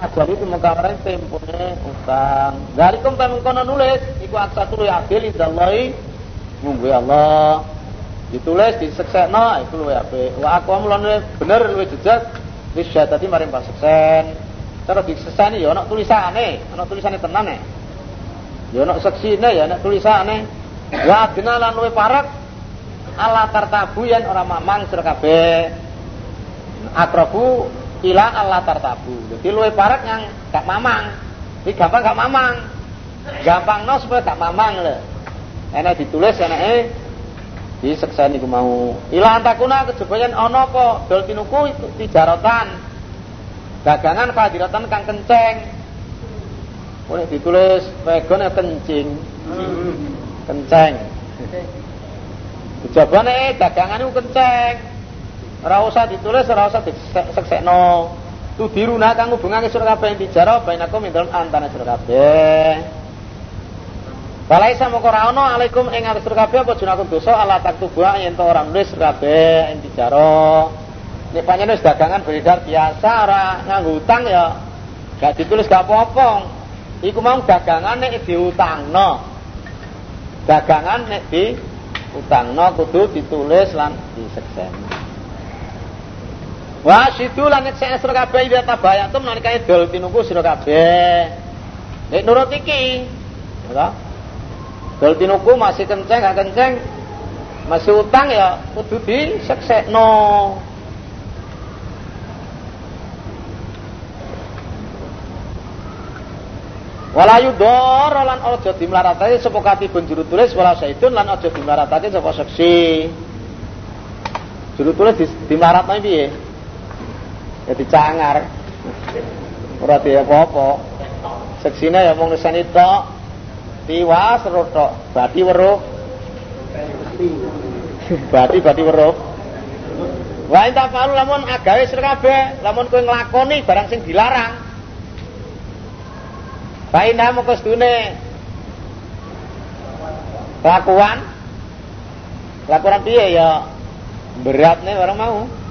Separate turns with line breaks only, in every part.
ajar itu mengkawarai tempone utang. Dalikum ta mengkono nulis iku aksa turu ya adil indallahi munggu Allah. Ditulis diseksekno iku luwe apik. Wa aqwam lan bener luwe jejak wis tadi maring paseksen. Terus disekseni ya ana tulisane, ana tulisane tenan e. Ya ana seksine ya ana tulisane. Wa adina lan luwe parek ala tartabu yen ora mamang sira kabeh. Akrabu ila Allah tartabu. Jadi luwe parek yang gak mamang. Ini gampang gak mamang. Gampang no supaya gak mamang lho. Enak ditulis enake disekseni ku mau. Ila antakuna kejebayan ana apa dol tinuku tijaratan. Dagangan kadiratan kang kenceng. Boleh ditulis pegon kencing. Kenceng. Jabane dagangan itu kenceng. Ora usah ditulis, ora usah diseksekno. Tu diruna kang hubungake sira kabeh dijaro bainakum indal antara sira kabeh. Balaisa moko ora ana alaikum ing atas kabeh apa junakum dosa ala taktubu yen to ora nulis kabeh ing dijaro. Nek pancen wis dagangan beredar biasa ora nganggo utang ya gak ditulis gak apa-apa. Iku mau dagangan nek diutangno. Dagangan nek utangno kudu ditulis lan disekseni. Wa sidu lan nek sira kabeh ida tabayatum nalika dol tinuku sira kabeh. Nek nurut iki, ya. Dol tinuku masih kenceng gak kenceng masih utang ya kudu diseksekno. Wala yudor lan aja dimlaratake sapa katibun juru tulis wala saitun lan aja dimlaratake sapa seksi. Juru tulis dimlaratake piye? Ya dicangar. Ora di apa-apa. Seksine ya mung nesani tok. Tiwas ro tok bati weruh. Bati bati weruh. Wa enta palu lamun agawe sira lamun kowe barang sing dilarang. Fa inna moko sedune kelakuan. Kelakuan piye ya? Beratne orang mau.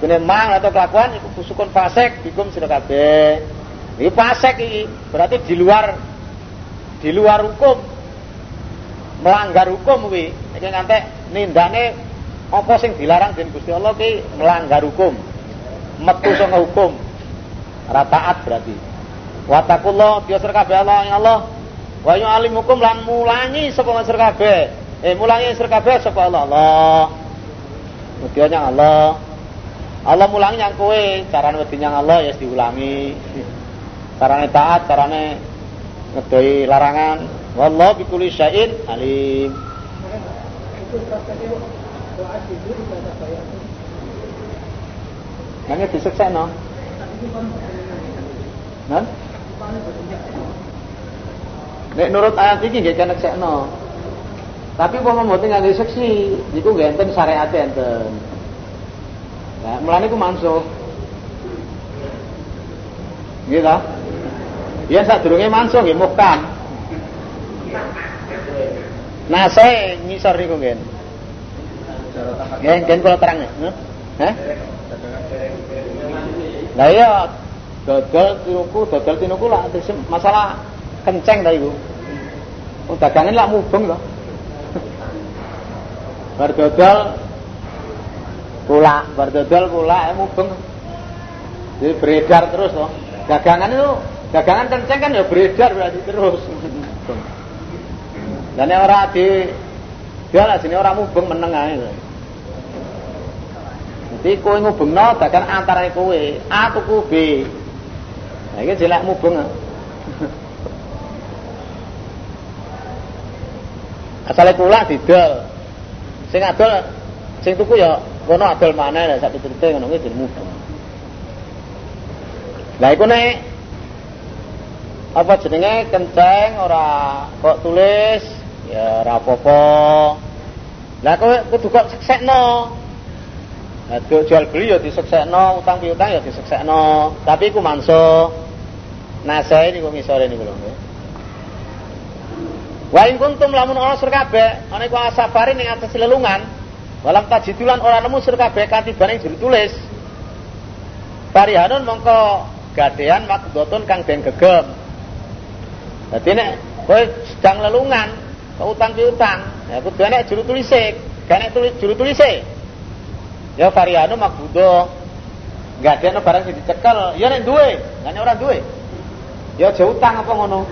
Kene mang atau kelakuan iku fusukun fasek bikum sira kabeh. Iki fasek iki, berarti di luar di luar hukum. Melanggar hukum kuwi. Iki ngantek nindane apa sing dilarang dening Gusti Allah ki melanggar hukum. Metu saka hukum. Ora taat berarti. Wa taqullah biasa kabeh Allah ya Allah. Wa yu'allimukum lan mulangi sapa kabeh. Eh mulangi sira kabeh sapa Allah. Allah. Allah. Allah mulangi yang kowe, carane wedi Allah ya diulangi. Carane taat, carane ngedoi larangan. Wallahu bikulli syai'in alim. Nanya diseksekno. Nah? Nek nurut ayat iki nggih kena sekno. Tapi umpama mboten nganggo seksi, niku nggih enten syariat enten. Nah, mulane ku mansuh. Nggih ta? Ya sadurunge mansuh nggih muhkam. Nah, saya ngisor niku nggih. Nggih, nggih kula terang. Hah? Lah iya dodol tinuku, dodol tinuku lah masalah kenceng ta iku. Oh, dagangan lah mubeng to. Bar dodol Kula, berdodol kula mubeng. Jadi beredar terus toh. Dagangan itu dagangan kenceng kan ya beredar berarti terus. Dan orang di dia lah sini orang mubeng meneng aja. Jadi kowe ngubengno dagang antara kowe A tuku B. Nah iki jelek mubeng. Asale kula didol. Sing adol sing tuku ya kono adol mana lah sak piturute ngono kuwi jeneng mubeng. Lah iku nek apa jenenge kenceng ora kok tulis ya ora apa-apa. Lah kowe kudu kok seksekno. Nah, jual beli ya diseksekno, utang piutang ya diseksekno. Tapi iku manso. Nah, saya niku ngisore niku lho. Wa in kuntum lamun ana sur kabeh, ana iku asabari ning atas lelungan, Walam tajidulan orang nemu sira kabeh katiban ing juru tulis. Parihanun mongko gadean makdotun kang den gegem. Dadi nek kowe sedang lelungan, utang piutang, ya kudu juru tulise, gak enek tulis, juru tulise. Ya varianu makbudo. Gadean barang sing dicekel, ya nek duwe, gak nek ora duwe. Ya aja utang apa ngono.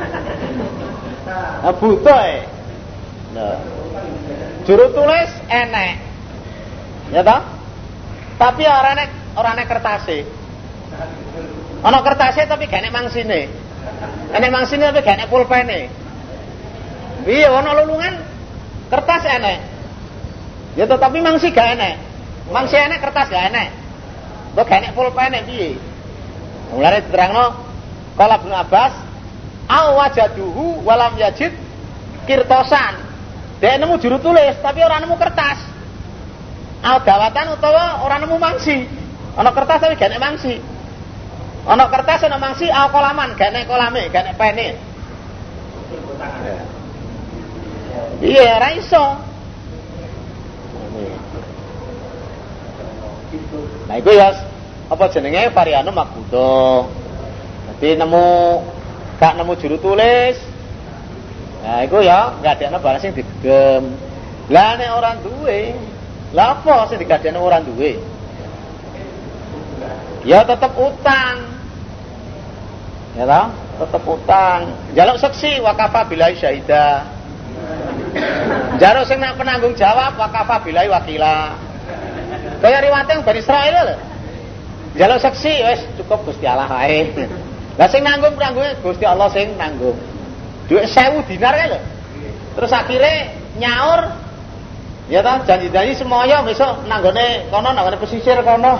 Nah, butuh e. Nah. Juru tulis enek. Ya toh? Tapi ora nek ora nek kertase. Ana kertase tapi gak nek mangsine. Enek mangsine tapi gak nek pulpene. Piye ana lulungan kertas enek. Ya tetapi mangsi gak enek. Mangsi enek kertas gak enek. Kok gak enek pulpene piye? Mulane diterangno Kala Ibnu Abbas, "Aw wajaduhu walam yajid kirtosan." Dia nemu juru tulis tapi orang nemu kertas. Aw dawatan utawa orang nemu mangsi. Ana kertas tapi gak mangsi. Ana kertas ana mangsi aw kolaman, gak nek kolame, gak nek pene. Iya, ra iso. Nah, itu ya apa jenenge varianum makbudo. Jadi nemu gak nemu juru tulis. Nah, itu ya gak ada barang sing digem. Lah nek orang duwe, lah apa sing digadekno orang duwe? Ya tetep utang. Ya toh? Tetep utang. Jaluk seksi wakafa bilai syahida. Jaluk sing nak penanggung jawab wakafa bilai wakila. Kaya yang Bani Israel lho. Jaluk seksi wis cukup Gusti Allah wae. Lah sing nanggung penanggunge Gusti Allah sing nanggung. Duit sewu dinar kan lho. Terus akhirnya nyaur ya ta janji-janji semuanya besok nanggone kono nanggone pesisir kono.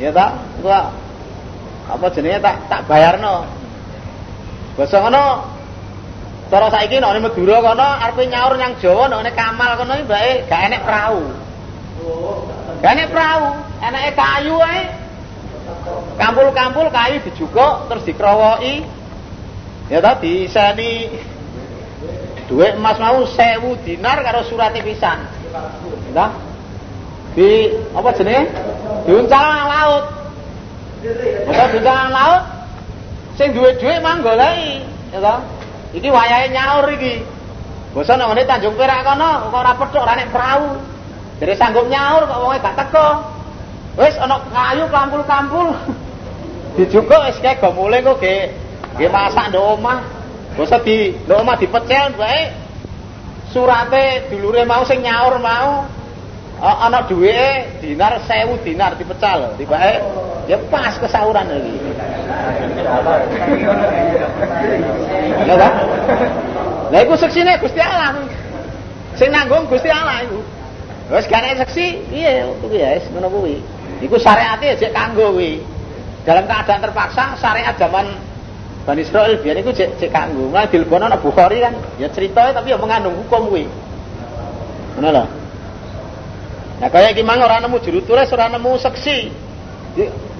Ya ta? Gua apa jenenge tak tak bayarno. Basa ngono cara saiki nek Madura kono arepe nyaur nyang Jawa nek Kamal kono iki bae gak enek perahu. Gak enek perahu, eneke kayu ae. Kampul-kampul kayu dijukuk terus dikrowoki. Ya tadi diseni duit emas mau sewu dinar karo surat pisan. Nah, di apa jenenge? Diuncal nang laut. Diuncal nang laut. Sing duwe-duwe mang goleki, ya ta? Iki wayahe nyaur iki. Basa nang ngene Tanjung Perak kono kok ora petuk ora nek perahu. Jadi sanggup nyaur kok wonge gak teko. Wis kayu kampul-kampul. Dijukuk wis kae go mulih kok ge ge masak ndok omah. Basa di ndok omah dipecel bae. Surate dulure mau sing nyaur mau ana duweke dinar 1000 dinar dipecal tibake ya pas kesauran iki. Ya ta? Lah iku seksine Gusti Allah. Sing nanggung Gusti Allah iku. Wis gak nek seksi, piye kuwi ya wis ngono kuwi. Iku syariate jek kanggo kuwi. Dalam keadaan terpaksa syariat zaman Bani Israel biar itu cek cek kanggo. Mulai dilebono ana Bukhari kan, ya ceritanya tapi ya mengandung hukum kuwi. Ngono lho. Nah kaya iki mang ora nemu juru tulis, ora nemu seksi.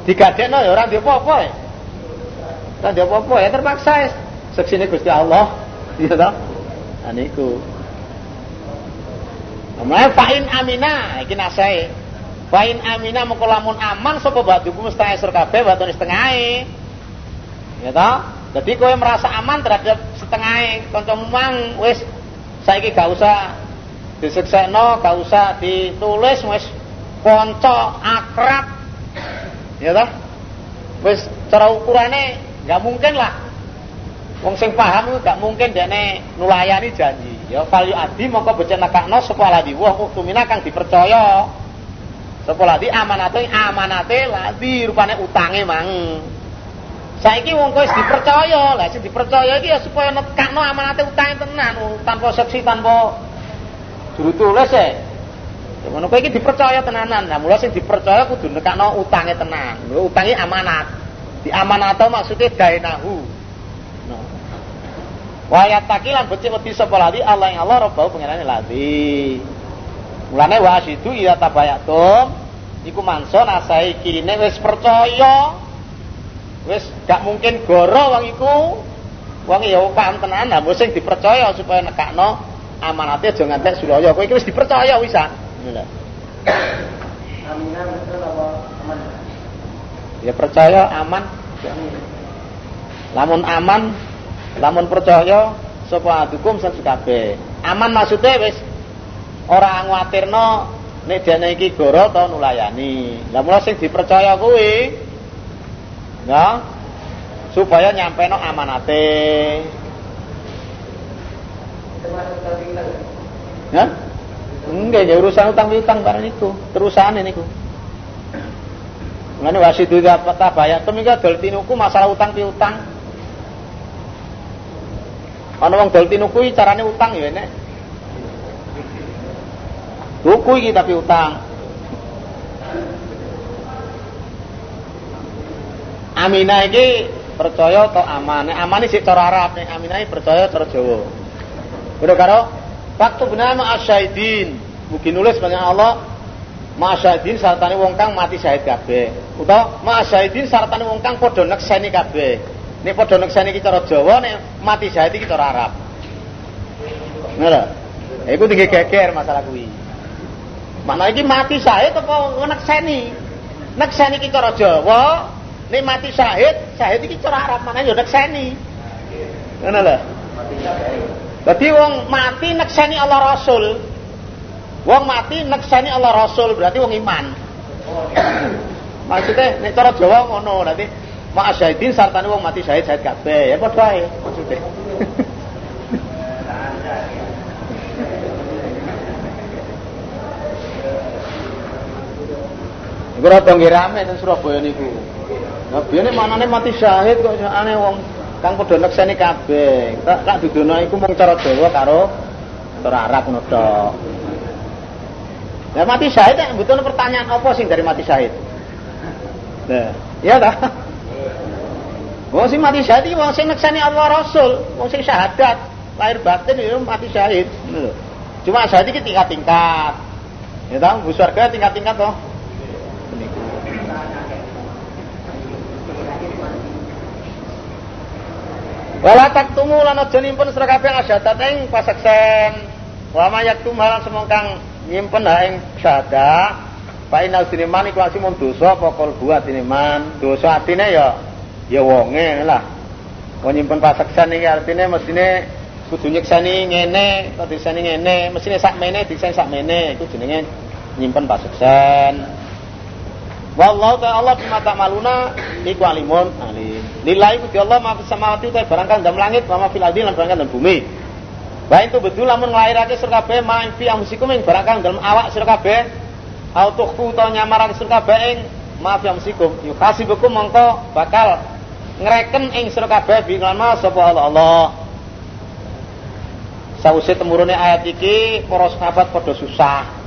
Digadekno ya ora ndek apa-apa ya. Ora ndek apa-apa ya terpaksa ya. Seksine Gusti Allah. Iya toh? Nah niku. Mulai fa'in amina iki nasae. Fa'in amina mengko lamun aman sapa baduku mesti esur kabeh batone setengahe. Ya toh? Jadi kowe merasa aman terhadap setengahe kanca mang wis saiki gak usah diseksekno, gak usah ditulis wis kanca akrab. Ya toh? Wis cara ukurane gak mungkin lah. Wong sing paham gak mungkin dene nulayani janji. Ya valyu adi mongko becek nekakno sapa ladi wa uktumina kang dipercaya. Sapa ladi amanate amanate ladi rupane utange mang. Saiki wong kowe dipercaya, lah sing dipercaya iki ya supaya nekakno amanate utange tenan, tanpa seksi tanpa juru tulis ya. Ya ngono kowe iki dipercaya tenanan. Nah, mula sing dipercaya kudu nekakno utange tenan. Lho utange amanat. Diamanato maksudnya dainahu. Wayat takilan becik wedi sapa ladi Allah yang Allah robbau pengenane ladi. Mulane wasidu ida tabayatum iku manso nasai kine wis percaya. Wis gak mungkin goro wong iku. Wong ya paham tenan lah sing dipercaya supaya nekakno amanate aja ngantek Suraya. Kowe iki wis dipercaya wisan. Ngono Aminah betul apa aman? Ya percaya aman Lamun aman, lamun percaya sapa adukum sak kabeh. Aman maksudnya wis ora nguatirno nek dene iki goro to nulayani. Lah mula sing dipercaya kuwi ya supaya nyampe no amanate. Ya? Enggak, ya urusan utang piutang barang itu, terusan ini ku. Ngene wasidu ta bayar temika dol tinuku masalah utang piutang. Ana wong dol tinuku carane utang ya nek. Tuku iki tapi utang. Aminah iki percaya atau aman. Nek aman iki cara Arab, nek Aminah percaya cara Jawa. Udah karo waktu benar ma'asyahidin. Mungkin nulis banyak Allah ma'asyahidin saratane wong kang mati syahid kabeh. Utawa ma'asyahidin saratane wong kang padha nekseni kabeh. Nek padha nekseni iki cara Jawa, nek mati syahid iki cara Arab. Ngono. Iku tinggi geger masalah kuwi. Mana iki mati syahid apa nekseni? Nekseni iki cara Jawa, nek mati syahid, syahid iki cara Arab mana yo nekseni. Ngono lho. Dadi wong mati nekseni Allah Rasul. Wong mati nekseni Allah Rasul berarti wong iman. Maksudnya nek cara Jawa ngono, nanti mak syahidin sartane wong mati syahid syahid kabeh. Ya padha ae maksudnya. Iku rada rame nang Surabaya niku. Nah, biyen manane mati syahid kok aneh wong kang padha nekseni kabeh. Tak tak dudono iku mung cara Jawa karo cara Arab. Nah, mati syahid nek butuh pertanyaan apa sing dari mati syahid? Nah, iya ta? Wong sing mati syahid iki wong sing nekseni Allah Rasul, wong sing syahadat, lahir batin itu mati syahid. Cuma syahid iki tingkat-tingkat. Ya tahu, bu surga tingkat-tingkat toh. Wala taktumu lan aja nyimpen sira kabeh asyadat ing pasaksen. Wa ma yaktum semongkang nyimpen ha ing syahadah. Fa inal siniman iku asih mung dosa apa kalbu atine man. Dosa atine ya ya wonge lah. Wong nyimpen pasaksen iki artine mestine kudu nyekseni ngene, kudu diseni ngene, mestine sakmene diseni sakmene iku jenenge nyimpen pasaksen. Wallahu ta'ala bima ta'maluna iku alimun alim. Lillahi kudu Allah ma fis samawati ta barang kang dalam langit ma fil ardi lan barang kang dalam bumi. Wa itu betul lamun nglairake sira kabeh ma fi amsikum ing barang kang dalam awak sira kabeh au tukhfu ta nyamarake sira kabeh ing ma fi amsikum yuhasibukum mongko bakal ngreken ing sira kabeh bi lan sapa Allah Allah. Sawise temurune ayat iki para sahabat padha susah.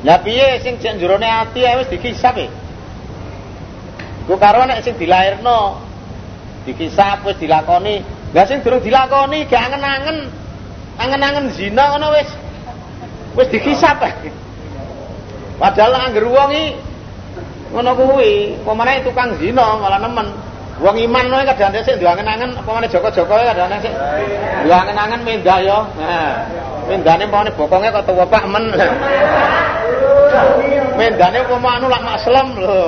Lah piye sing jek jerone ati wis dikisap e. Ku karo nek sing dilairno dikisap wis dilakoni. Lah sing durung dilakoni gak angen-angen. Angen-angen zina ngono wis wis dikisap. Padahal angger wong iki ngono kuwi, pemane tukang zina malah nemen. Wong iman wae kadang sik angen-angen apa meneh Joko-joko kadang sik angen-angen mendah yo. Nah, mendane pamane bokonge kok tuwa Pak men. Mendane umpama anu lak maslem lho.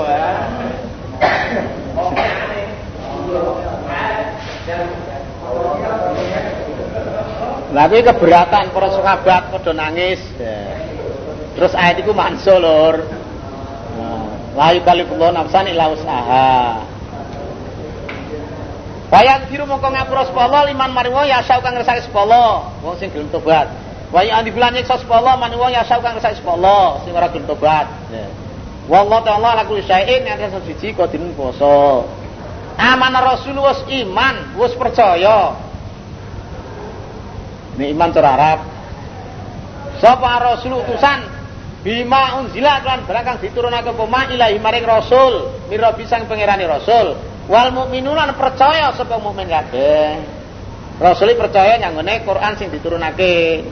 Lagi keberatan para sahabat padha nangis. Terus ayat itu mansul lur. La yukallifullahu nafsan illa usaha. Bayang biru mongko ngapura sepolo liman maring wong ya kang ngersake sepolo wong sing gelem tobat. Wa ya andi bulan nyiksa sepolo maring wong ya kang ngersake sepolo sing ora gelem tobat. Wallahu ta'ala ala kulli syai'in yang rasa siji kodin poso. Amanah Rasul wis iman, wis percaya. Ini iman cara Arab. Sapa Rasul utusan bima unzila lan barang kang diturunake pema ilahi maring Rasul, mirabi sang pangerane Rasul. Wal mukminun percaya sapa mukmin kabeh. Rasul percaya nyanggone Quran sing diturunake.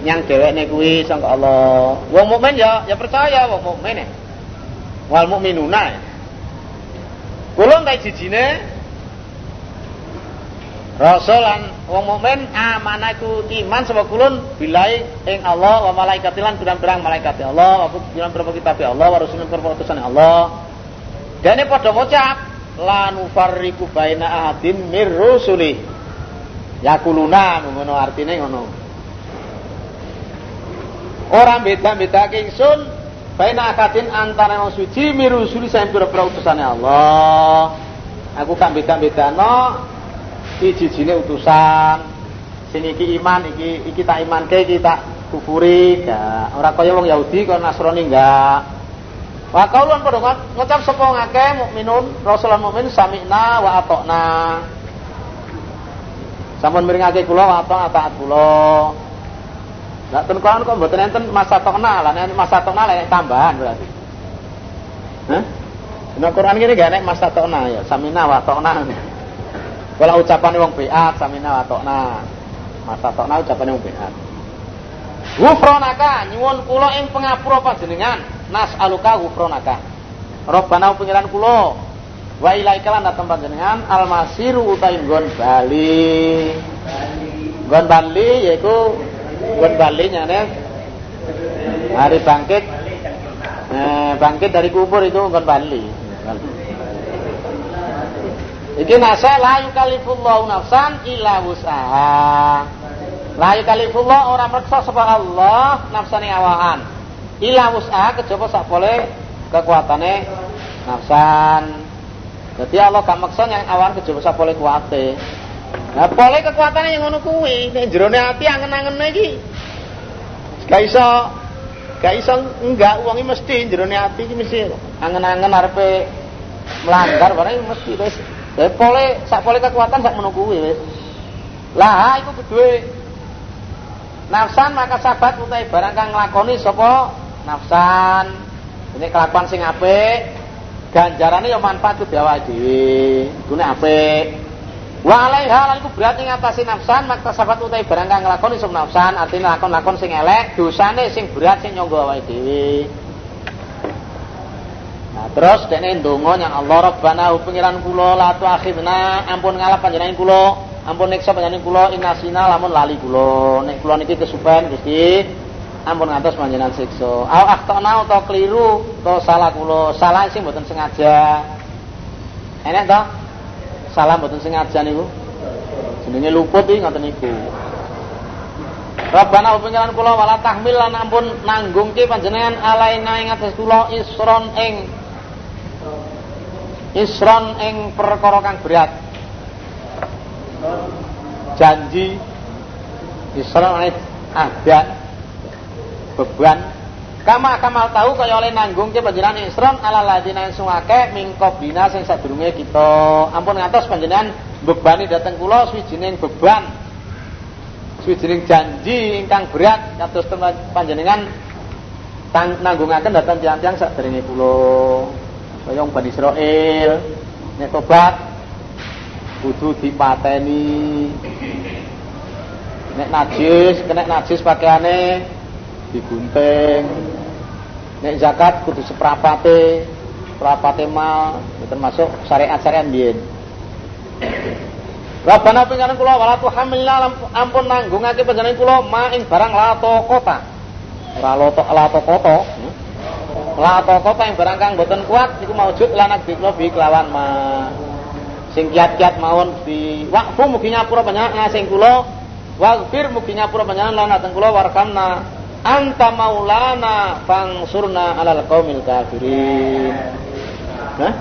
Nyang dhewekne kuwi sangka Allah. Wong mukmin ya ya percaya wong mukmin. Wal mukminuna. Kula kae jijine Rasulan wong mukmin amanah iku iman sapa kulun bilai ing Allah wa malaikatilan pirang-pirang malaikat Allah wa pirang-pirang kitab Allah wa rasulun utusan Allah. Dene padha ngucap la nufarriqu baina ahadin mir rusuli. Yakuluna ngono artine ngono. Orang beda-bedake ingsun baina ahadin antara wong suci mir rusuli sing pira-pira utusane Allah. Aku kan beda-bedano iki utusan. Sing iki iman iki iki tak imanke iki tak kufuri gak. Ora kaya wong Yahudi kaya Nasrani enggak. Wa kaulun padha ngucap sapa ngake mukminun rasulun mukmin sami'na wa atokna. Sampun miringake kula wa atokna taat kula. Lah ten kok mboten enten masa tokna lah nek masa tokna lek tambahan berarti. Hah? Nek Quran ngene gak nek masa tokna ya samina wa atokna. Kalau ucapan wong biat samina wa atokna. Masa tokna ucapan wong biat. Ghufranaka nyuwun kula ing pangapura panjenengan nas'aluka ghufranaka Rabbana pengiran kula wa ilaika lan dateng panjenengan almasiru utai nggon bali nggon bali yaiku nggon bali nyane hari bangkit eh, bangkit dari kubur itu nggon bali Iki nasa la yukallifullahu nafsan illa wus'aha. La yukallifullahu ora mreksa sapa Allah nafsane awaan ila wus'ah kejaba sak boleh kekuatane nafsan. Jadi Allah gak maksa yang awan kejaba sak boleh kuate. Nah, boleh kekuatannya yang ngono kuwi, nek jerone ati angen-angene iki. Gak iso gak iso enggak uangi mesti jerone ati iki mesti angen-angen arepe melanggar barang mesti wis. Dadi boleh sak boleh kekuatan sak ngono kuwi wis. Lah iku kedue nafsan maka sahabat utai barang kang nglakoni sapa nafsan ini kelakuan sing apik ganjarane ya manfaat kudu awake dhewe gune apik wa alaiha lan iku berat nafsan maka sahabat utai barang kang nglakoni nafsan artinya lakon-lakon sing elek dosane sing berat sing nyangga awake dhewe Nah, terus dene ndonga nyang Allah Rabbana pengiran kula la tuakhidna ampun ngalap panjenengan kula ampun niksa panjenengan kula inasina lamun lali kula nek kula niki kesupen Gusti ampun ngantos panjenengan siksa. Au akhtana utawa keliru utawa salah kula, salah sing mboten sengaja. Enak to? Salah mboten sengaja niku. Jenenge luput iki ngoten niku. Rabbana panjenengan kula wala tahmil lan ampun nanggungke panjenengan alaina ing atas kula isron ing isron ing perkara kang berat. Janji isron adat beban kama kamal tahu kaya oleh nanggung ke panjenengan isron ala ladina yang sungake mingkobina sing sadurunge kita. Ampun ngantos panjenengan bebani dateng kula swijining beban. Swijining janji ingkang berat kados panjenengan tang nanggungaken datang tiang-tiang sadurunge kula. Kaya Bani Israil nek tobat kudu dipateni. Nek najis kena najis pakaiane digunting nek zakat kudu seprapate seprapate mal termasuk syariat-syariat biyen Rabbana pingaran kula wala tuhamilna ampun nanggungake panjenengan kula ma ing barang lato kota ora lato lato kota lato kota ing barang kang boten kuat niku maujud lanak diklo bi kelawan ma. Sing kiat-kiat mawon di wakfu mugi nyapura panjenengan sing kula waghfir mugi nyapura panjenengan lan kula warkamna anta maulana fangsurna alal qaumil kafirin. Hah?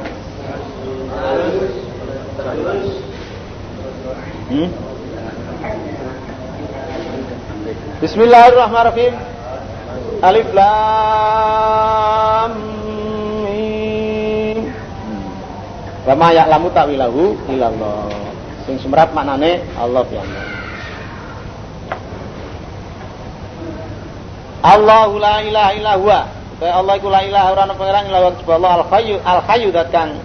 Hmm? Bismillahirrahmanirrahim. Alif Lam Mim. Wa ma ya'lamu ta'wilahu illallah. Sing semerat maknane Allah ya Allahu la ilaha illa huwa. Kaya Allah iku la ilaha ora ana pangeran illa wa Allah al hayyu al hayyu dat kang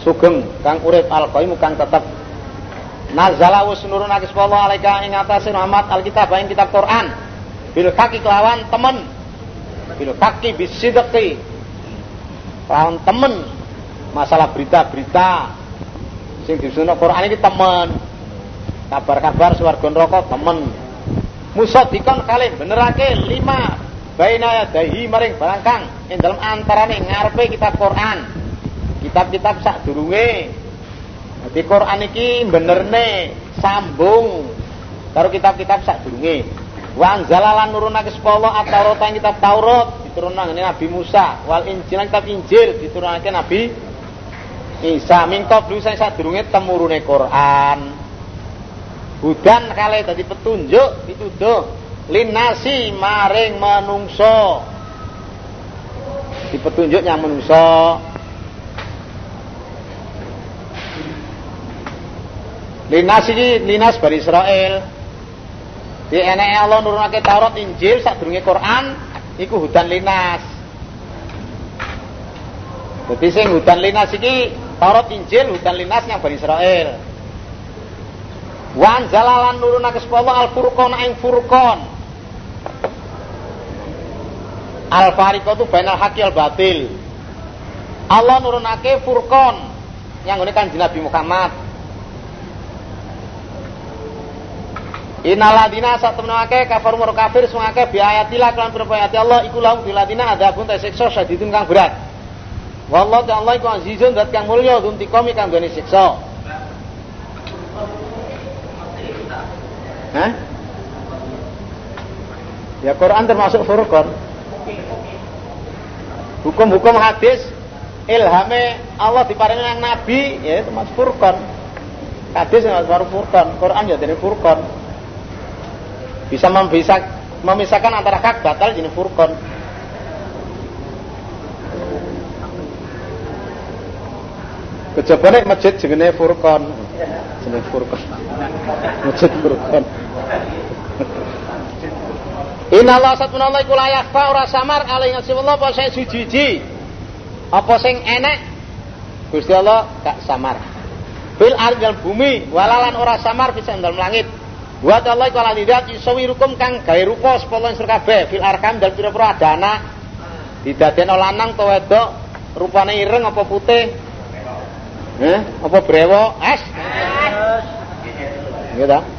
sugeng kang urip al qayyum kang tetep. Nazala wis nurunake sapa Allah alaika ing atase Muhammad alkitab ing kitab Quran. Bil haqqi kelawan temen. Bil haqqi bisidqi kelawan temen. Masalah berita-berita. Sing disusun Quran ini temen. Kabar-kabar swarga neraka temen musaddiqan kalih benerake lima baina yadahi maring barangkang ing dalem antarane ngarepe kitab Quran kitab-kitab sak durunge. Jadi Quran iki benerne sambung karo kitab-kitab sak durunge. Wa anzalalan nurunake sepuluh at-Taurat yang kitab Taurat diturunake Nabi Musa, wal Injil kitab Injil diturunake Nabi Isa. Mingkop dulu saya sak durunge temurune Quran. Hudan kali tadi petunjuk dituduh. Linasi maring menungso. Di petunjuknya menungso. Linas ini linas bari Israel. Di enek Allah nurunake Taurat Injil sadurunge Quran iku hudan linas. Jadi sing hudan linas iki Taurat Injil hudan linas yang bari Israel Wan jalalan nurunake sepuluh al furqon ing furqon al fariqo itu bainal haqi al batil Allah nurunake furqon yang ini kan Nabi Muhammad Inaladina saat temen akeh kafir mur kafir sing akeh bi ayatilah kelan pira ayat Allah iku lahum biladina adabun ta siksa syadidun kang berat. Wallahu ta'ala iku azizun dat kang mulya dunti komi kang gone siksa. Hah? Ya Quran termasuk Furqan. Hukum-hukum hadis ilhame Allah diparingi nang nabi ya termasuk Furqan. Hadis yang termasuk Furqan, Quran ya dari Furqan bisa memisah, memisahkan antara hak batal jenis furqan kejabane masjid jenenge furqan jenenge furqan masjid furqan Inna Allah satun Allah iku layak fa ora samar alaihi Allah apa sing suci apa sing enek? Gusti Allah gak samar. Bil ardil bumi walalan ora samar bisa dalam langit. Wa Allah kala lidat yusawirukum kang gawe rupa sepuluh insur kabeh fil arkam dal pira-pira ada anak. Didadekno lanang to wedok rupane ireng apa putih? Eh, apa brewo? Es. Ta?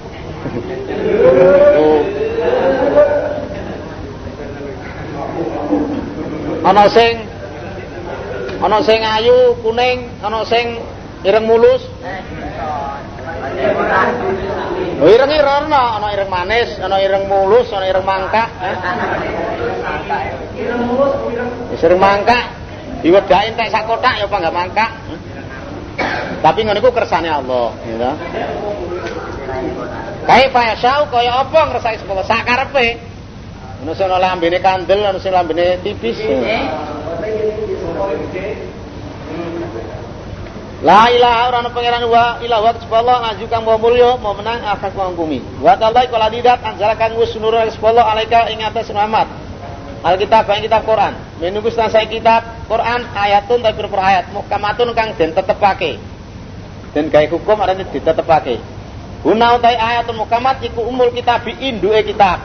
Ana sing ana sing ayu kuning, ana sing ireng mulus. Oh ireng ireng ana ireng manis, ana ireng mulus, ana ireng mangka. Ireng mulus, ireng mangka. Diwedhain tek sak kotak ya apa enggak mangka. Tapi ngono iku kersane Allah, gitu. Kaifa yasau kaya apa ngresaki sepuluh sak karepe. Ono sing lambene kandel, ono sing lambene tipis. La ilaha ora ana pangeran wa ila wa Allah ngaju kang mau mulya mau menang akan kuang bumi. Wa ta'ala kala didat anjala kang wis nurul Allah alaika ing atas Muhammad. Alkitab yang kitab Quran. Menunggu saya kitab Quran ayatun tapi per ayat muhkamatun kang den tetepake. Den gawe hukum arane ditetepake. Guna utai ayatun muhkamat iku umul kitab induke kitab.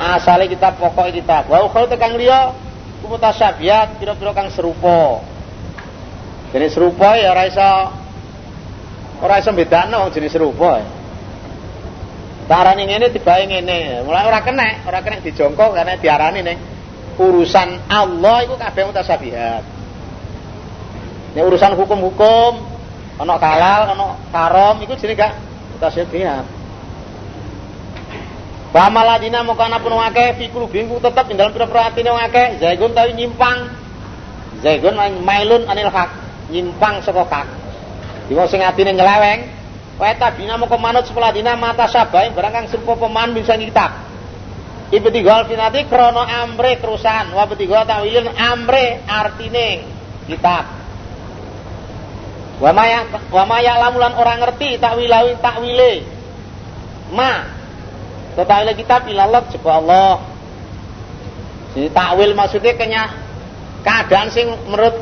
Asale kitab pokok kitab. Wa ukhra kang liya kumutasabiat pira-pira kang serupa. Jenis serupa ya ora iso ora iso bedakno jenis serupa. Tarane ngene tibae ngene. Mulai ora kena, ora kena dijongkok karena diarani ning urusan Allah itu kabeh mutasabihat. Nek urusan hukum-hukum ana halal, ana haram iku jenenge gak mutasabihat. Pamaladina mau kana pun wake fikul bingku tetap di dalam pira-pira atine wake zaigun tapi nyimpang. Zaigun mailun anil hak nyimpang saka kak. Iku sing atine nyeleweng, wae tabina moko manut sekolah dina mata sabai barang kang serupa peman bisa kitab. Ibtigal finati krono amre kerusahan, wa ibtigal tawilin amre artine kitab. Wa maya wa maya lamulan orang ngerti takwilawin takwile. Ma. Takwile kitab ilallah jeba Allah. Jadi takwil maksudnya kenya keadaan sing menurut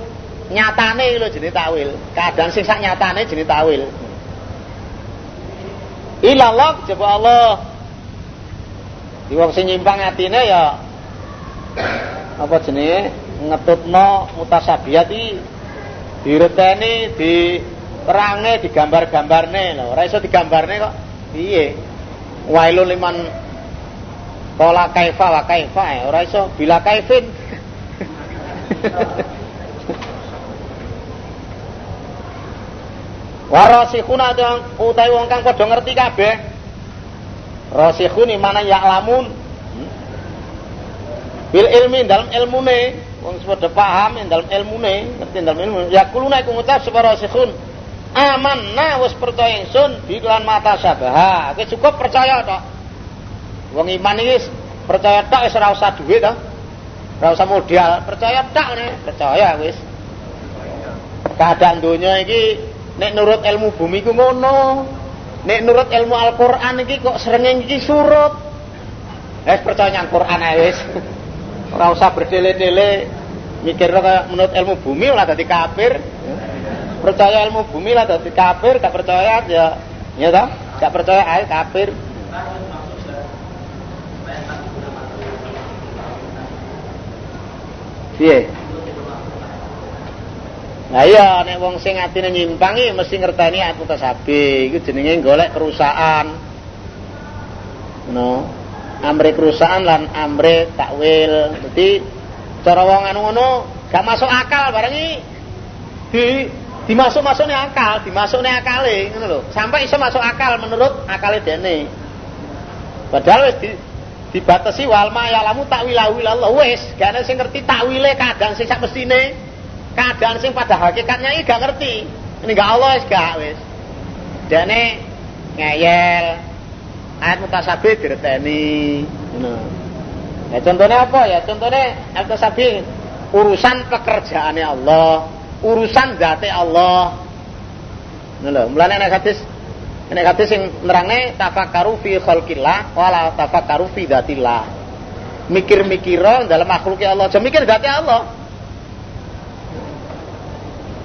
nyatane lho jenis tawil. Keadaan sing sak nyatane jenis tawil. Ilallah coba Allah. Di wong sing nyimpang atine ya apa jenenge? Ngetutno mutasabiat iki direteni diperange digambar-gambarne. Lho ora iso digambarne kok. Piye? Wailul liman wailuliman kaifa wa kaifa eh, ora iso. Bila kaifin. Warasikhuna utawi wong kang padha ngerti kabeh. Rasikhun mana ya'lamun. Hmm? Bil ilmi dalam ilmune wong padha paham dalam ilmune, ngerti dalam ilmu. Yaquluna iku ngucap sapa rasikhun. Amanna wis percaya ingsun bi lan mata sabaha. Oke cukup percaya tok. Wong iman iki percaya tok wis ora usah duit to. Ora usah modal, percaya tok nih, percaya wis. Keadaan dunia iki Nek nurut ilmu bumi ku ngono. Nek nurut ilmu Al-Qur'an iki kok srengeng iki surut. Wis percaya nyang Qur'an ae wis. Ora usah berdele-dele mikir kaya menurut ilmu bumi lah dadi kafir. Percaya ilmu bumi lah dadi kafir, gak percaya ya ya toh? Gak percaya ae kafir. Piye? Nah iya nek wong sing atine nyimpang iki mesti ngerteni ayat mutasabi. Iku jenenge golek kerusakan. No. Amre kerusakan lan amre takwil. Dadi cara wong anu ngono gak masuk akal barang iki di dimasuk-masukne akal, dimasukne akale ngono lho. Sampai iso masuk akal menurut akale dene. Padahal wis di, dibatasi wal ma ya'lamu ta'wilahu Allah wis, gak ana sing ngerti takwile kadang sing sak mestine keadaan sing pada hakikatnya ini gak ngerti ini gak Allah wis gak wis dene ngeyel ayat mutasabih direteni. Ngono. Ya contohnya apa ya? Contohnya ayat mutasabih urusan pekerjaannya Allah urusan zate Allah. Ngono lho mulane nek hadis nek hadis sing nerangne tafakkaru fi khalqillah wala tafakkaru fi dzatillah. Mikir-mikira dalam makhluknya Allah aja mikir Allah.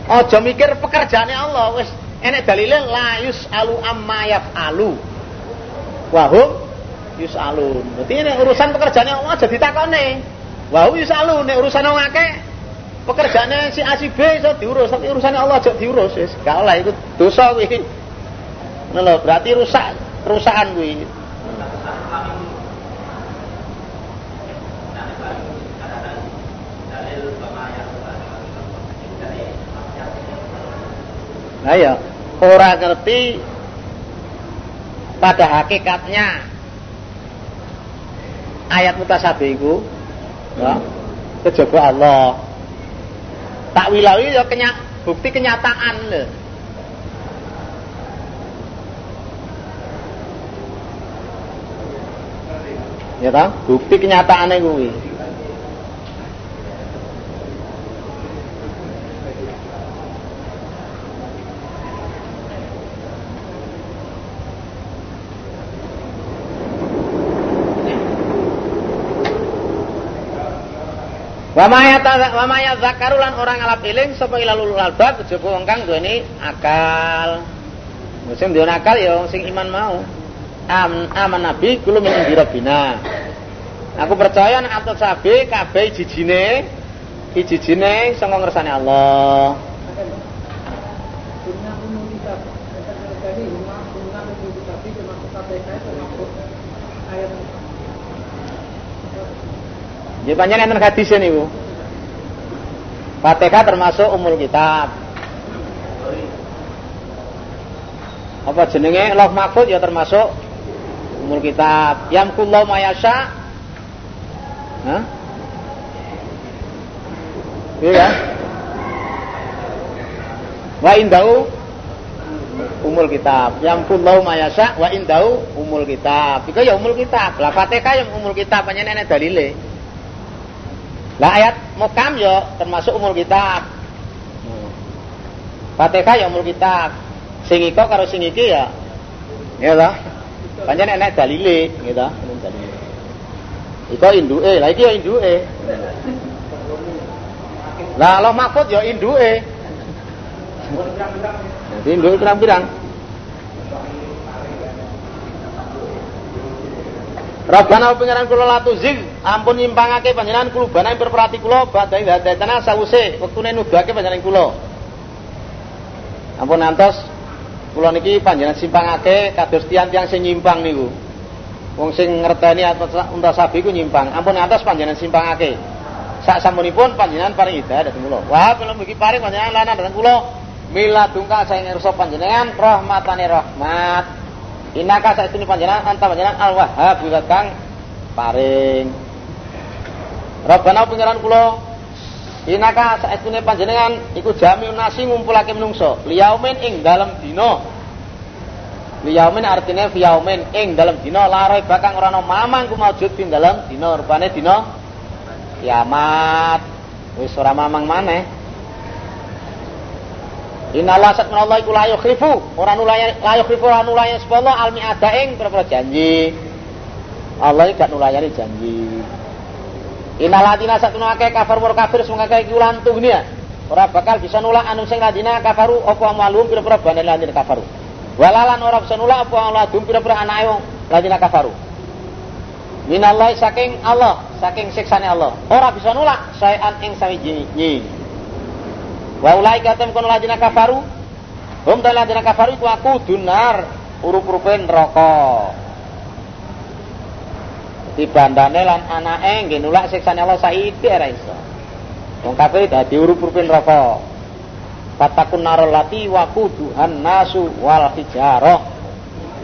Ojo mikir pekerjaannya Allah wis enek dalile la yusalu amma yafalu. Wa hum yusalun. Berarti ini urusan pekerjaannya Allah aja ditakone. Wa hum yusalun nek urusan wong akeh pekerjaannya si A si B iso diurus, tapi urusannya Allah aja diurus wis. Gak oleh itu dosa kuwi. Ngono berarti rusak, rusakan kuwi. Nah ya, orang ngerti pada hakikatnya ayat mutasabih itu ya, Allah. Tak wilawi ya kenya, bukti kenyataan lho. Ya kan? Bukti gue. Wa maya zakarulan orang alap iling sapa ilalul albab kejaba wong kang duweni akal. Musim duwe akal ya sing iman mau. Am, aman nabi kulo min rabbina. Aku percaya nek atus sabe kabeh jijine ijijine sanga ngersane Allah. Jadi panjang enten hadis Bu. Fatihah termasuk umul kitab. Apa jenenge Loh Mahfud ya termasuk umul kitab. Yamkullahu mayasya. Hah? Iya. Wa indau umul kitab. Yang kullau mayasa wa indau umul kitab. Iku ya umul kitab. Lah Fatihah yang umul kitab panjenengan nenek dalile. Lah ayat mukam yo termasuk umul kitab. Hmm. Fatihah ya umul kitab. Sing iko karo sing iki ya ya lah. Pancen enek dalile gitu. Iko induke, lah iki ya induke. Lah Allah Mahfud ya induke. Jadi induke pirang-pirang. Rabbana pengiran kula latu zig ampun nyimpangake panjenengan kulubana ing perperati kula badhe dadetana sawuse wektune nuduhake panjenengan kula. Ampun antos kula niki panjenengan simpangake kados tiang-tiang sing nyimpang niku. Wong sing ngerteni unta sabi ku nyimpang. Ampun antos panjenengan simpangake. Sak sampunipun panjenengan paring hidayah dhateng kula. Wah, kula mugi paring panjenengan lanan dhateng kula. mila dungka saya ngerso panjenengan rahmatane rahmat inaka saya sini panjenengan anta panjenengan al wahhab kang paring. Rabbana pengiran kula inaka saya sini panjenengan iku jamiun nasi ngumpulake menungso. Liyaumin ing dalam dina. Liyaumin artinya fiyaumin ing dalam dina. Larai bakang ora ana mamang ku maujud ing dalam dina. Rupane dina kiamat. Wis ora mamang maneh Innallaha sat menawa iku la yukhlifu, ora nulayan la yukhlifu ora nulayan sapa Allah al mi'ada ing janji. Allah gak nulayani janji. Innaladina sat menawa kafir mur kafir sing akeh iki ulan dunia. Ora bakal bisa nulak anu sing ladina kafaru apa malum pira-pira bandane ladina kafaru. Walalan ora bisa nulak apa ladum pira-pira anake wong ladina kafaru. Minallahi saking Allah, saking siksane Allah. Ora bisa nulak saean ing sawiji Wa ulai katem kono ladina kafaru. Hum ta ladina kafaru iku aku dunar urup-urupe neraka. Di bandane lan anake nggih nulak siksane Allah saiki ora iso. Wong kafir dadi urup-urupe neraka. Fatakun narol lati wa kuduhan nasu wal hijarah.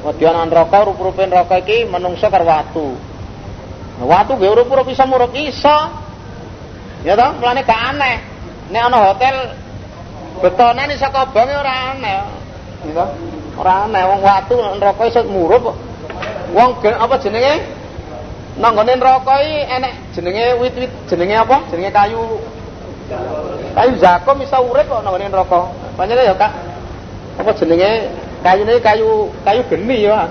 Kemudian neraka urup-urupe neraka iki menungso karo watu. Nah, watu nggih urup-urup iso murup iso. Ya toh, mulane gak aneh. Nek ana hotel Betonan iso kobange ora aneh. Gitu. Ora aneh wong watu neraka iso murup. Wong apa jenenge? Nang gone neraka iki enek jenenge wit-wit jenenge apa? Jenenge kayu kayu zakum iso urip kok nang gone neraka. Pancene ya Kak. Apa jenenge? Kayune kayu kayu geni ya.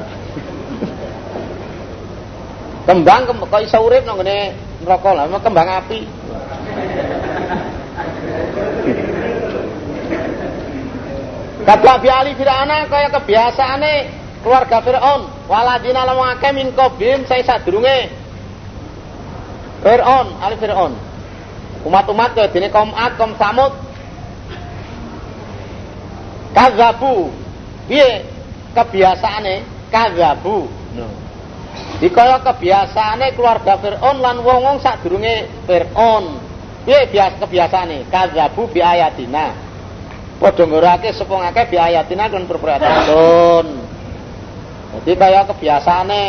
Kembang kok iso urip nang gone neraka lah, kembang api. Kata bi ali fir'auna kaya kebiasaane keluarga Fir'aun. Waladina lam akeh min qablin saya sadurunge. Fir'aun, ali Fir'aun. Umat-umat kaya dene kaum Ad, kaum Samud. Kazabu. Piye kebiasaane? Kazabu. Kaya kebiasaane keluarga Fir'aun lan wong-wong sadurunge Fir'aun. Biasa kebiasaane? Kazabu bi ayatina. Padha ngurake sapa ngakeh bi ayatina kan berperataun. Jadi kaya kebiasaane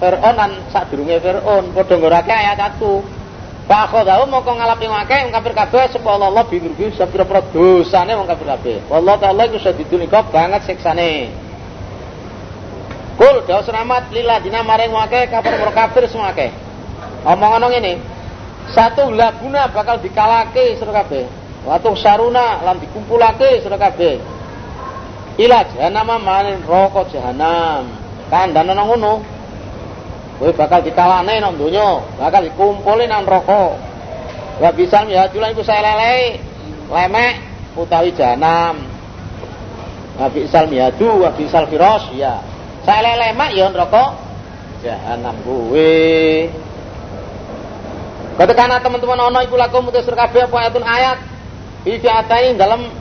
Fir'aun lan sadurunge Fir'aun padha ngurake ayat 1. Fakhodahu mongko ngalapi ngakeh wong kafir kabeh sapa Allah binurgi sapira-pira dosane wong kafir kabeh. Wallahu ta'ala iku sadidul iqab banget siksane. Kul dawu selamat lillah dina maring wake kafir mur kafir semua akeh. Omong ngene. Satu labuna bakal dikalake sira kabeh. Watu saruna lan dikumpulake sira kabeh. Ila jahanam manen rokok jahanam. Kandhane nang ngono. Kowe bakal dikalane nang donya, bakal dikumpulin nang neraka. Wa bisa ya julan iku lele lemek utawi jahanam. Wa bisal miadu wa bisal firas ya. Saya lemak ya neraka jahanam kowe. Ketika teman-teman ono iku lakum mutus kabeh apa ayatun ayat Fi'atain dalam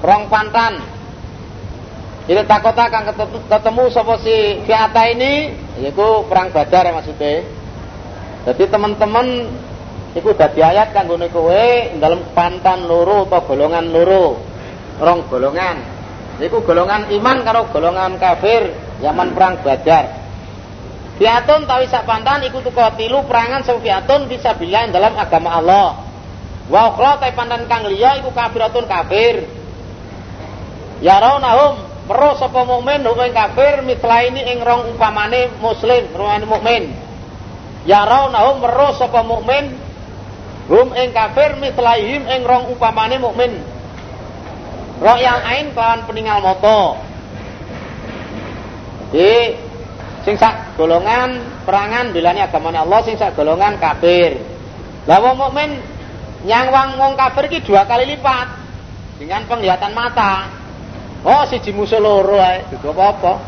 rong pantan. Jadi takota kang ketemu sapa si fi'ata ini yaitu perang Badar ya maksudnya. Jadi teman-teman iku dadi ayat kanggo kowe dalam pantan loro atau golongan loro. Rong golongan. Iku golongan iman karo golongan kafir zaman perang Badar. Fiatun tawi sak pantan iku tuku tilu perangan sing fiatun bisa bilang dalam agama Allah. Wa ukhra ta pandan kang liya iku kafiratun kafir. Ya raunahum meruh sapa mukmin ing kafir mitlaini ing rong upamane muslim, ruane mukmin. Ya raunahum meruh sapa mukmin hum ing kafir mitlaihim ing rong upamane mukmin. Royal ain kawan peninggal moto. Di sing sak golongan perangan bilane agamane Allah sing sak golongan kafir. Lah wong mukmin yang wong wong kafir ki dua kali lipat dengan penglihatan mata. Oh, si musuh loro ae, dudu apa-apa.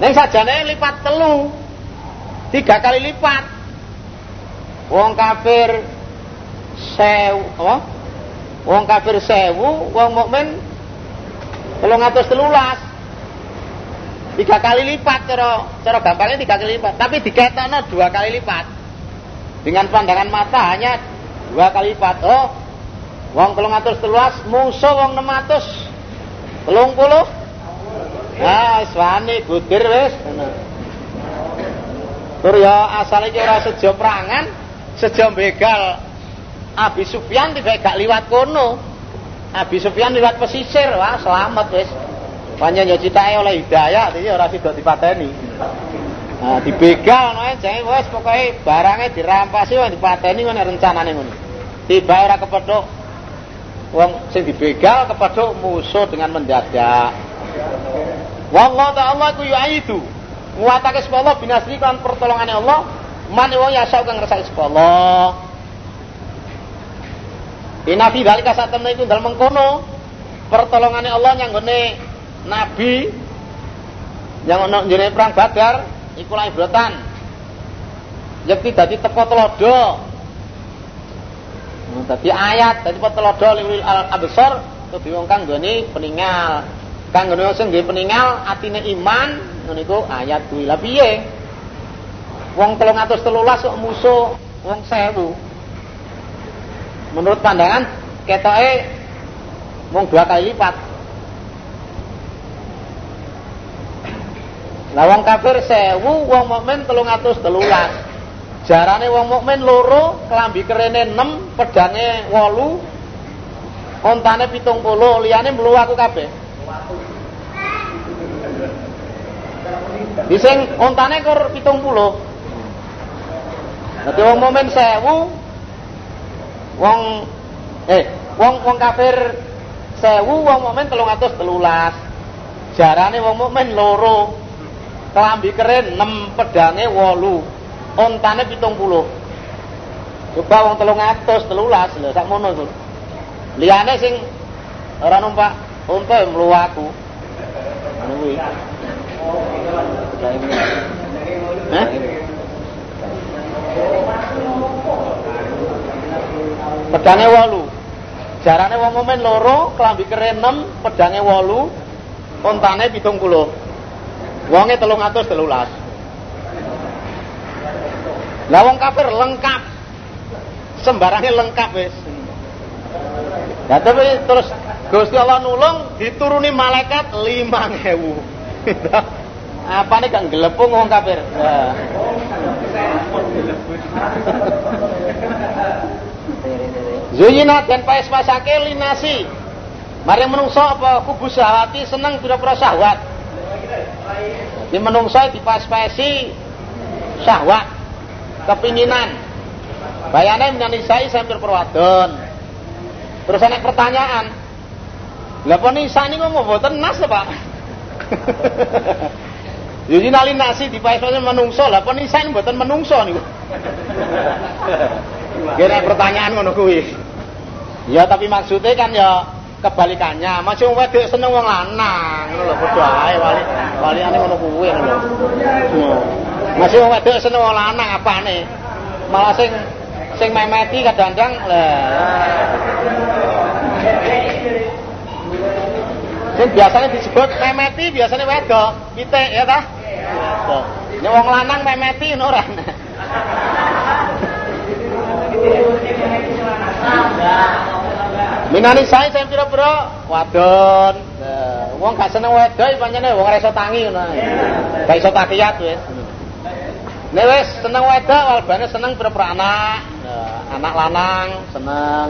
Ning sajane lipat telu. Tiga kali lipat. Wong kafir sewu, apa? Wong kafir sewu, wong mukmin telulas. Tiga kali lipat cara cara gampangnya tiga kali lipat, tapi diketokno dua kali lipat. Dengan pandangan mata hanya dua kali lipat. Oh, Wong 313 musuh wong 600 30 Ah, wis wani gudir wis Tur ya asal iki ora sejo prangan, sejo begal. Abi Sufyan tiba gak liwat kono. Abi Sufyan liwat pesisir, wah selamat wis. Panjen ya citake oleh hidayah, iki ora sida dipateni. Nah, dibegal ngono jane wis pokoke barangnya dirampasi wis dipateni ngono rencanane ngono. Tiba ora kepethuk. Wong sing dibegal kepethuk musuh dengan mendadak. Wallahu ta'ala ku yu'idu nguatake sapa Allah binasri kan pertolongane Allah. Man wong yasa kang ngersake sapa Allah. Ina fi dalika satemne iku dalem mengkono. Pertolongane Allah nyanggone nabi. Yang ono njere perang Badar iku lah ibrotan yakti dadi teko telodo dadi ayat dadi telodo lil al-absar kudu wong kang nggone peninggal kang nggone sing nggih peninggal atine iman ngono ayat kuwi. Lah piye? Wong 313 kok musuh wong 1000. Menurut pandangan ketoke wong dua kali lipat. Lah wong kafir 1000, wong mukmin 313. Jarane wong mukmin loro, kelambi kerene 6, pedange 8, ontane 70, liyane melu aku kabeh. Di sing ontane kur 70. Dadi wong mukmin 1000 wong eh wong wong kafir 1000 wong mukmin 313. Jarane wong mukmin loro. Kelambi keren 6 pedange 8. Ontane 70. Coba wong 313 lho sak mono to. Liyane sing ora numpak unta mlu aku. Ngono Hah? Pedange wolu. Jarane wong momen loro, kelambi keren 6, pedange wolu, ontane 70. Wonge 313. Lah wong kafir lengkap. Sembarangnya lengkap wis. Nah, tapi terus Gusti Allah nulung dituruni malaikat 5000. Apa nih kan gelepung wong kafir. Zuyina dan pais pasake linasi. Mari menungso apa kubu syahwati seneng pira-pira syahwat. Di menungso di pas-pasi syahwat, kepinginan. Bayane menanisai sambil perwadon. Terus ada pertanyaan. Lah apa nisa ini ngomong boten nas Pak? Jadi nali nasi di paesane menungso lah, penisan mboten menungso niku. Kira pertanyaan ngono kuwi. Ya tapi maksudnya kan ya kebalikannya. Masih wong wedok seneng wong lanang, ngono lho padha ae wali waliane ngono kuwi ngono lho. Masih wong wedok seneng lanang apane? Malah sing sing memeti kadang-kadang lah. Sing biasanya disebut memeti biasanya wedok, pitik ya ta? Wedok. Ini wong lanang memeti ora. Minani saya saya pira-pira wadon. Wong gak seneng wedok pancene wong ora iso tangi ngono. Gak iso takiyat wis. Nek seneng wedok walbane seneng pira-pira anak. Anak lanang seneng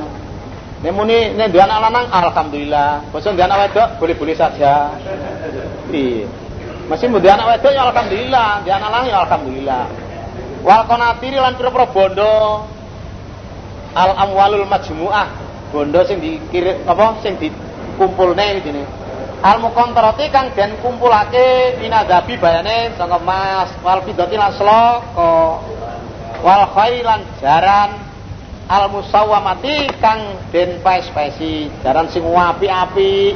Nek muni nek duwe anak lanang alhamdulillah. Basa duwe anak wedok boleh-boleh saja. Iya. Masih duwe anak wedok ya alhamdulillah, duwe anak lanang ya alhamdulillah. Wal qanatiri lan pira-pira bondo al amwalul majmuah. Bondo sing dikirim apa sing dikumpulne iki Al muqantarati kang den kumpulake binadabi bayane sanga emas wal fidati lan sloko wal khailan jaran al musawamati kang den paes-paesi jaran sing api-api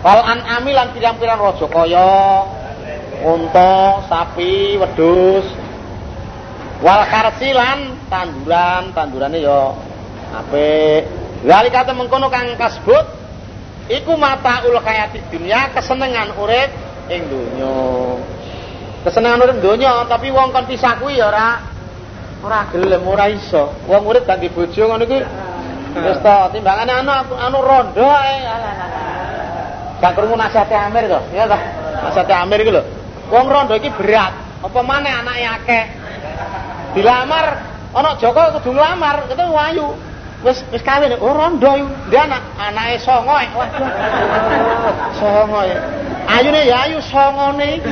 wal an'ami lan pirang-pirang raja kaya unta, sapi, wedhus wal karsilan tanduran, tandurane ya apik. Lali kata mengkono kang kasbut iku mata ul hayati dunia kesenengan urip ing donya. Kesenengan urip donya tapi wong kon pisah kuwi ya ora ora gelem ora iso wong urip ganti bojo ngono iki Wis to, timbangane anu anu rondo ae. Gak krungu nasihate Amir to, ya to. Nasihate Amir iki lho. Wong rondo iki berat, apa maneh anake akeh. Dilamar ana Joko kudu nglamar, ketemu wayu. Wis wis kawin, oh rondo. Dia anak anake songo. Waduh. Songo ya. Ayune ya ayu songone.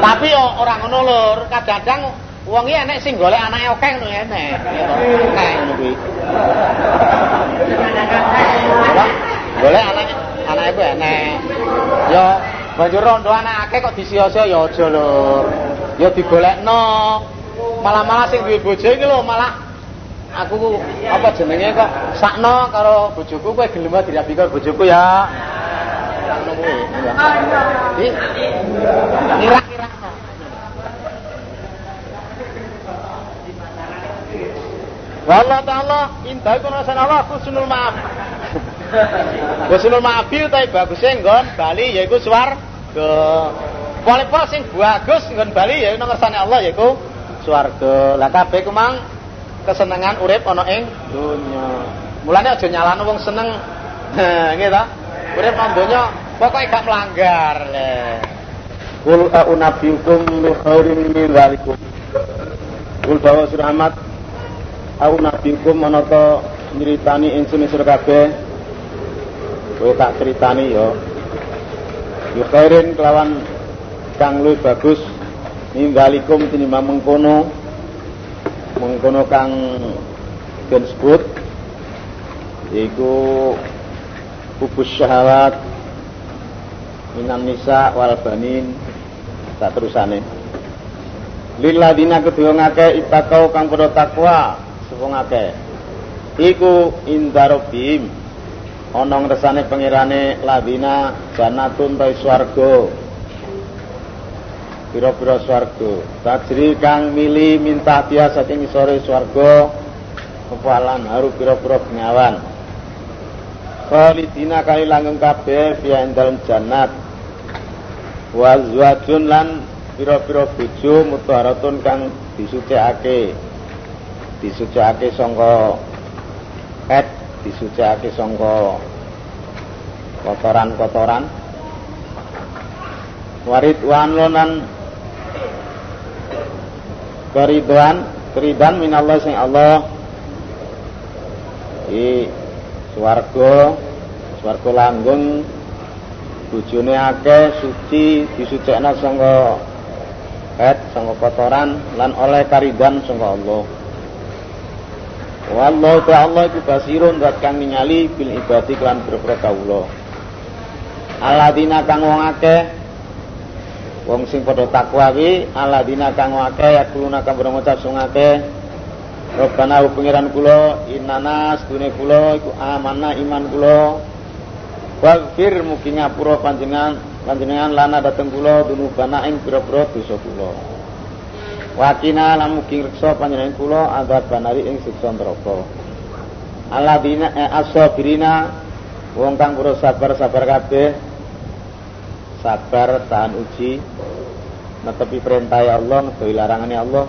Tapi orang ngono kadang-kadang wong iki enek sing golek anake akeh ngono enek. Enek ngono kuwi. Golek anake anake ku enek. Yo banjur rondo anak akeh kok disia-sia ya aja lur. Ya digolekno. Malah-malah sing duwe bojo iki lho malah aku apa jenenge kok sakno karo bojoku kowe gelem dirabi karo bojoku ya. Ngono kuwi. Kira-kira Wallah ta'ala indah iku rasan Allah husnul maaf. husnul maaf itu tapi bagusnya nggon Bali yaiku swarga. Pol-pol sing bagus nggon Bali yaiku nang kersane Allah yaiku swarga. Lah kabeh ku mang kesenengan urip ana ing donya. Mulane aja nyalano wong seneng. Nggih ta? Urip nang donya pokoke gak melanggar. Kul a'unabiukum bi khairin min dzalikum. Kul bawa surah Ahmad Aku nabikum menata nyritani ingsun sira kabeh. Kowe tak critani ya. Khairin kelawan kang luwih bagus ninggalikum tinimbang mengkono. Mengkono kang den sebut iku kubus syahwat minan nisa wal banin tak terusane. Lil ladina kedua ngake itakau kang padha takwa sapa ngake iku indarobim ana ngresane pengirane ladina janatun swarga pira-pira swarga. Tajri kang mili minta dia saking sore swarga kepalan haru pira-pira bengawan. Khalidina kali langgeng kabeh fi dalam jannat. Wa zwajun lan pira-pira bojo mutharatun kang disucikake. Disucikake sangka et disucikake sangka kotoran-kotoran. Warid lonan keriduan keridan minallah sing Allah di swarga swarga langgeng bojone akeh suci disucikna sangka et sangka kotoran lan oleh karidan sangka Allah Wallahu ta'ala iku basirun zat kang ningali bil ibadi kelan berpura kawula. Aladina kang wong akeh wong sing padha takwa wi aladina kang akeh yakuluna kang ngucap sing akeh. Rabbana pengiran kula innana sedune kula iku amanah iman kula. Waghfir mugi ngapura panjenengan panjenengan lana dateng kula dunubana ing pira-pira dosa kula. Wakina lan mugi reksa panjenengan kula azab banari ing siksa neraka. Alladzina eh, as-sabirina wong kang sabar-sabar kabeh sabar tahan uji netepi perintah Allah netepi larangane Allah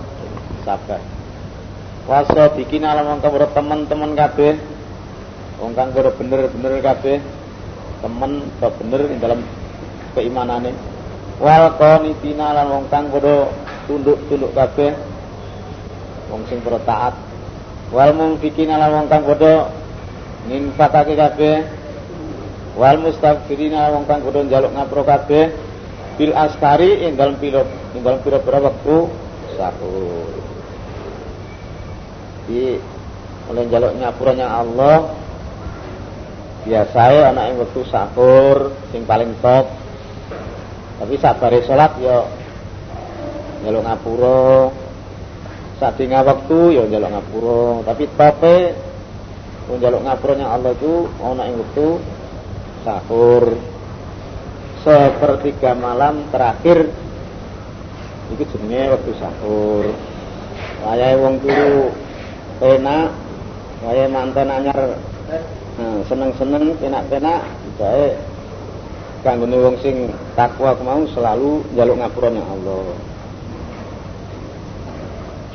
sabar. Wasa bikin alam wong kang teman-teman kabeh wong kang bener-bener kabeh temen atau bener ing dalam keimanane. Wal qanitina lan wong kang padha tunduk-tunduk kabeh wong sing para taat. Wal mungfikin ala wong kang padha ninfatake kabeh wal mustaghfirin ala wong kang padha njaluk ngapura kabeh bil askari ing dalem pira ing dalem pira-pira wektu sahur. Di oleh njaluk nyapuranya Allah biasa anak yang waktu sahur sing paling top. Tapi sabare salat ya njaluk ngapura sadinga waktu ya njaluk ngapura tapi tope njaluk ngapuranya Allah itu ana ing wektu sahur. Sepertiga malam terakhir itu jenenge waktu sahur. Wayahe wong turu enak wayahe manten anyar nah, seneng-seneng enak-enak jae kanggone wong sing takwa mau selalu njaluk ngapurane Allah.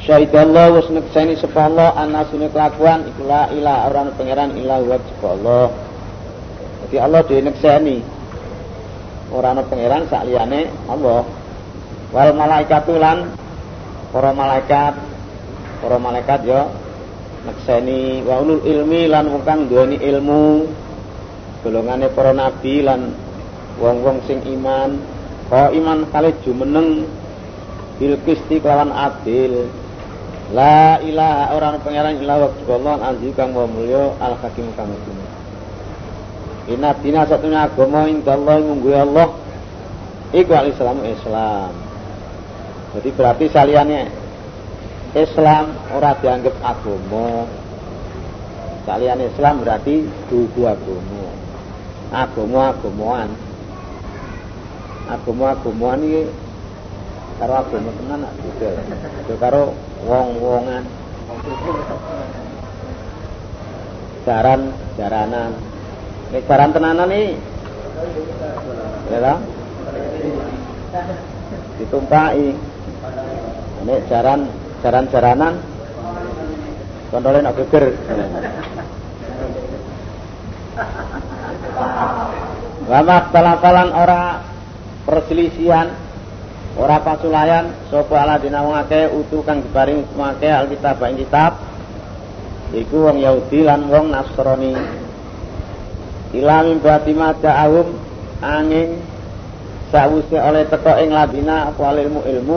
Syahidallah wis nekseni sapa Allah anasune kelakuan iku la ilaha ora ana pangeran illa wa Allah. Jadi Allah dhewe nekseni. Ora ana pangeran sak liyane Allah. Wal malaikatu lan para malaikat para malaikat ya nekseni wa ulul ilmi lan wong kang duweni ilmu golongane para nabi lan wong-wong sing iman kok iman kali jumeneng bil kisti kelawan adil La ilaha orang pangeran illa wa Allah anzi kang wa mulya al hakim kang. Inna dina satunya agama Allah munggu Allah iku al Islam. Jadi berarti saliannya Islam ora dianggap agama. Salian Islam berarti dudu agama. Agama-agamaan. Agama-agamaan iki karo agama tenan beda. Beda karo wong-wongan. Jaran, jaranan. Nek jaran tenanan iki ya. Ditumpai. Nek jaran jaran-jaranan kontrolin nak geger. Wama talafalan ora perselisihan ora pasulayan sapa aladina wong utu kang diparing semake alkitab ing kitab iku wong Yahudi lan wong Nasrani ila min batima ta'awum angin sawuse oleh teko ing ladina apa ilmu ilmu